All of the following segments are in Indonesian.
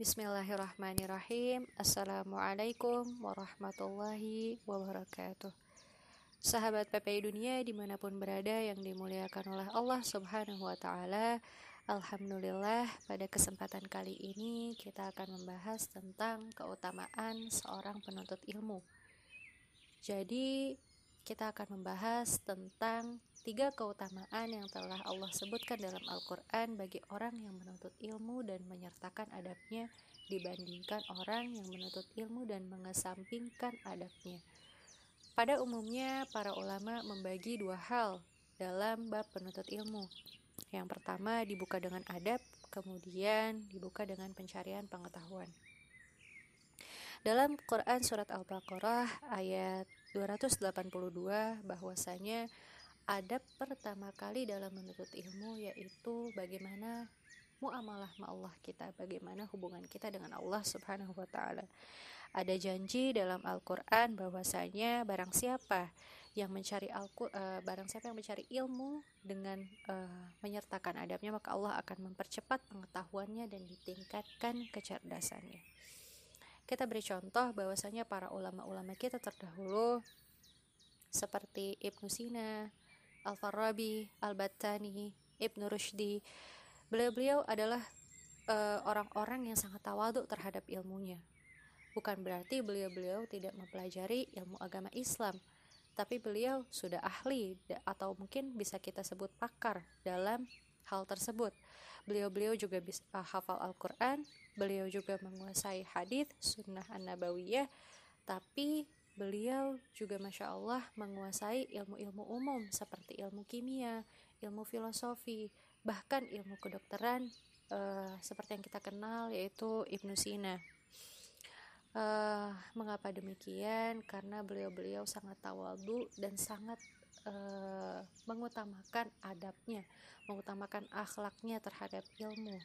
Bismillahirrahmanirrahim. Assalamualaikum warahmatullahi wabarakatuh. Sahabat PPI Dunia di mana pun berada yang dimuliakan oleh Allah subhanahu wa ta'ala Alhamdulillah pada kesempatan kali ini kita akan membahas tentang keutamaan seorang penuntut ilmu. Jadi kita akan membahas tentang tiga keutamaan yang telah Allah sebutkan dalam Al-Quran bagi orang yang menuntut ilmu dan menyertakan adabnya dibandingkan orang yang menuntut ilmu dan mengesampingkan adabnya. Pada umumnya, para ulama membagi dua hal dalam bab penuntut ilmu. Yang pertama dibuka dengan adab, kemudian dibuka dengan pencarian pengetahuan. Dalam Quran surat Al-Baqarah ayat 282 bahwasanya adab pertama kali dalam menuntut ilmu yaitu bagaimana muamalah ma Allah kita, bagaimana hubungan kita dengan Allah Subhanahu wa taala. Ada janji dalam Al-Qur'an bahwasanya barang siapa yang mencari al uh, barang siapa yang mencari ilmu dengan uh, menyertakan adabnya maka Allah akan mempercepat pengetahuannya dan ditingkatkan kecerdasannya. Kita beri contoh bahwasanya para ulama-ulama kita terdahulu seperti Ibnu Sina, Al-Farabi, Al-Battani, Ibnu Rushdi. Beliau-beliau adalah eh, orang-orang uh, yang sangat tawaduk terhadap ilmunya. Bukan berarti beliau-beliau tidak mempelajari ilmu agama Islam, tapi beliau sudah ahli atau mungkin bisa kita sebut pakar dalam hal tersebut. Beliau-beliau juga bisa uh, hafal Al-Quran, beliau juga menguasai hadis, sunnah an-nabawiyah, tapi beliau juga masya Allah menguasai ilmu-ilmu umum seperti ilmu kimia, ilmu filosofi, bahkan ilmu kedokteran uh, seperti yang kita kenal yaitu Ibnu Sina. Uh, mengapa demikian? Karena beliau-beliau sangat tawadu dan sangat uh, mengutamakan adabnya, mengutamakan akhlaknya terhadap ilmu.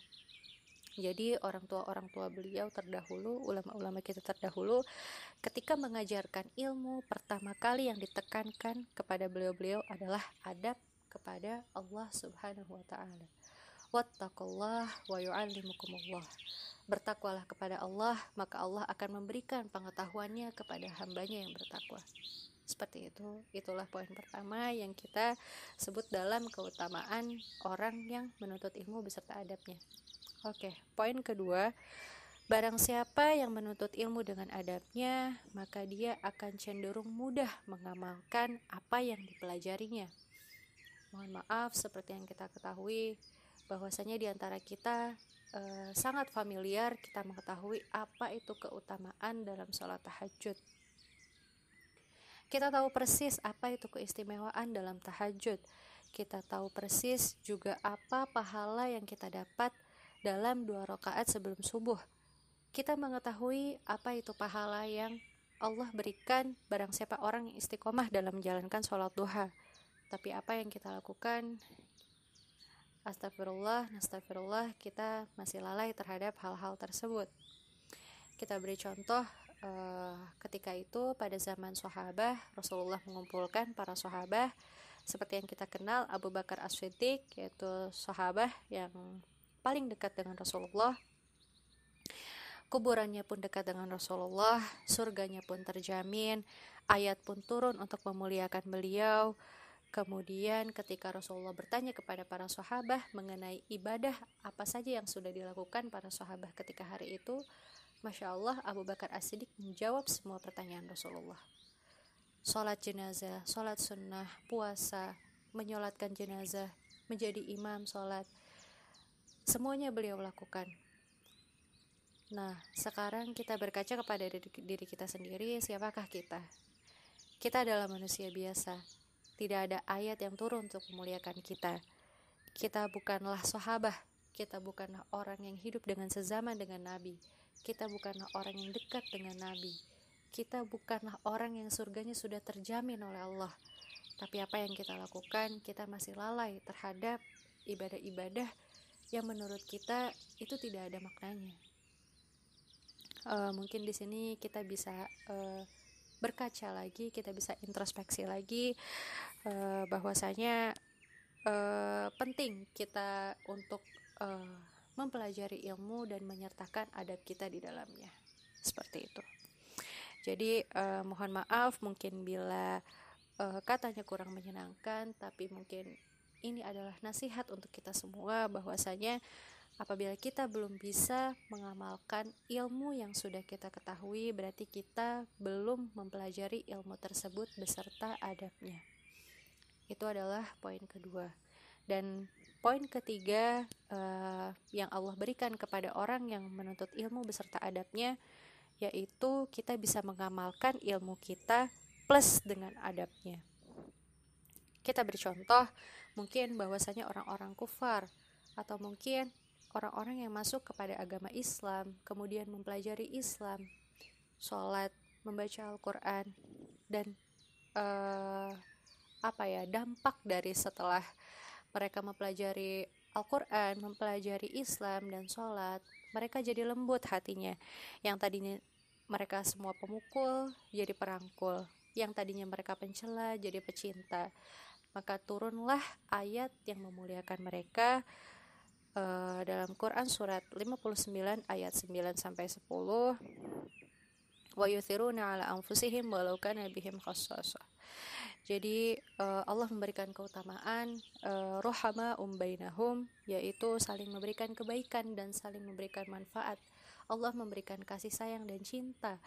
Jadi orang tua orang tua beliau terdahulu, ulama-ulama kita terdahulu, ketika mengajarkan ilmu pertama kali yang ditekankan kepada beliau-beliau adalah adab kepada Allah Subhanahu wa taala. Wattaqullah wa yu'allimukumullah. Bertakwalah kepada Allah, maka Allah akan memberikan pengetahuannya kepada hambanya yang bertakwa. Seperti itu, itulah poin pertama yang kita sebut dalam keutamaan orang yang menuntut ilmu beserta adabnya. Oke, poin kedua, barang siapa yang menuntut ilmu dengan adabnya, maka dia akan cenderung mudah mengamalkan apa yang dipelajarinya. Mohon maaf, seperti yang kita ketahui, bahwasanya di antara kita eh, sangat familiar kita mengetahui apa itu keutamaan dalam sholat tahajud. Kita tahu persis apa itu keistimewaan dalam tahajud. Kita tahu persis juga apa pahala yang kita dapat dalam dua rakaat sebelum subuh. Kita mengetahui apa itu pahala yang Allah berikan barang siapa orang yang istiqomah dalam menjalankan sholat duha. Tapi apa yang kita lakukan? Astagfirullah, astagfirullah, kita masih lalai terhadap hal-hal tersebut. Kita beri contoh uh, ketika itu pada zaman sahabat Rasulullah mengumpulkan para sahabat seperti yang kita kenal Abu Bakar As-Siddiq yaitu sahabat yang paling dekat dengan Rasulullah kuburannya pun dekat dengan Rasulullah surganya pun terjamin ayat pun turun untuk memuliakan beliau Kemudian ketika Rasulullah bertanya kepada para sahabat mengenai ibadah apa saja yang sudah dilakukan para sahabat ketika hari itu, Masya Allah Abu Bakar As-Siddiq menjawab semua pertanyaan Rasulullah. Sholat jenazah, sholat sunnah, puasa, menyolatkan jenazah, menjadi imam sholat, Semuanya beliau lakukan. Nah, sekarang kita berkaca kepada diri, kita sendiri, siapakah kita? Kita adalah manusia biasa. Tidak ada ayat yang turun untuk memuliakan kita. Kita bukanlah sahabat, kita bukanlah orang yang hidup dengan sezaman dengan Nabi. Kita bukanlah orang yang dekat dengan Nabi. Kita bukanlah orang yang surganya sudah terjamin oleh Allah. Tapi apa yang kita lakukan, kita masih lalai terhadap ibadah-ibadah yang menurut kita itu tidak ada maknanya. Uh, mungkin di sini kita bisa uh, berkaca lagi, kita bisa introspeksi lagi uh, bahwasanya uh, penting kita untuk uh, mempelajari ilmu dan menyertakan adab kita di dalamnya. Seperti itu. Jadi uh, mohon maaf mungkin bila uh, katanya kurang menyenangkan, tapi mungkin ini adalah nasihat untuk kita semua bahwasanya apabila kita belum bisa mengamalkan ilmu yang sudah kita ketahui, berarti kita belum mempelajari ilmu tersebut beserta adabnya. Itu adalah poin kedua. Dan poin ketiga uh, yang Allah berikan kepada orang yang menuntut ilmu beserta adabnya yaitu kita bisa mengamalkan ilmu kita plus dengan adabnya. Kita bercontoh mungkin bahwasanya orang-orang kufar atau mungkin orang-orang yang masuk kepada agama Islam, kemudian mempelajari Islam, sholat, membaca Al-Quran, dan uh, apa ya dampak dari setelah mereka mempelajari Al-Quran, mempelajari Islam dan sholat, mereka jadi lembut hatinya. Yang tadinya mereka semua pemukul, jadi perangkul. Yang tadinya mereka pencela, jadi pecinta. Maka turunlah ayat yang memuliakan mereka uh, dalam Quran surat 59 ayat 9 sampai 10 wa yuthiruna ala anfusihim walau kana bihim jadi uh, Allah memberikan keutamaan uh, rohama umbainahum yaitu saling memberikan kebaikan dan saling memberikan manfaat. Allah memberikan kasih sayang dan cinta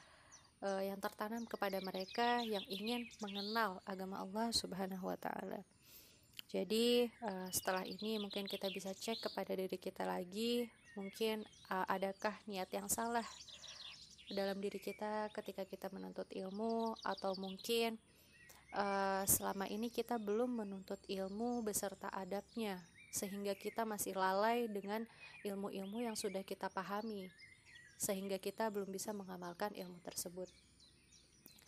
uh, yang tertanam kepada mereka yang ingin mengenal agama Allah Subhanahu wa taala. Jadi uh, setelah ini mungkin kita bisa cek kepada diri kita lagi, mungkin uh, adakah niat yang salah dalam diri kita ketika kita menuntut ilmu atau mungkin uh, selama ini kita belum menuntut ilmu beserta adabnya sehingga kita masih lalai dengan ilmu-ilmu yang sudah kita pahami sehingga kita belum bisa mengamalkan ilmu tersebut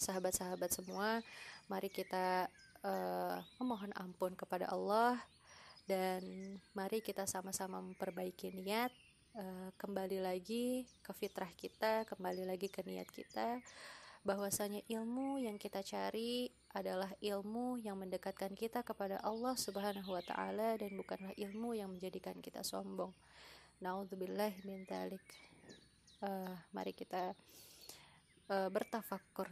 sahabat-sahabat semua mari kita uh, memohon ampun kepada Allah dan mari kita sama-sama memperbaiki niat uh, kembali lagi ke fitrah kita kembali lagi ke niat kita bahwasanya ilmu yang kita cari adalah ilmu yang mendekatkan kita kepada Allah Subhanahu wa taala dan bukanlah ilmu yang menjadikan kita sombong. Nauzubillah min dzalik. Uh, mari kita uh, bertafakur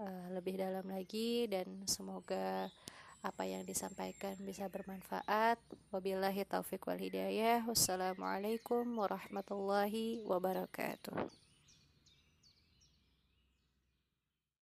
uh, lebih dalam lagi dan semoga apa yang disampaikan bisa bermanfaat. Wabillahi taufik wal hidayah. Wassalamualaikum warahmatullahi wabarakatuh.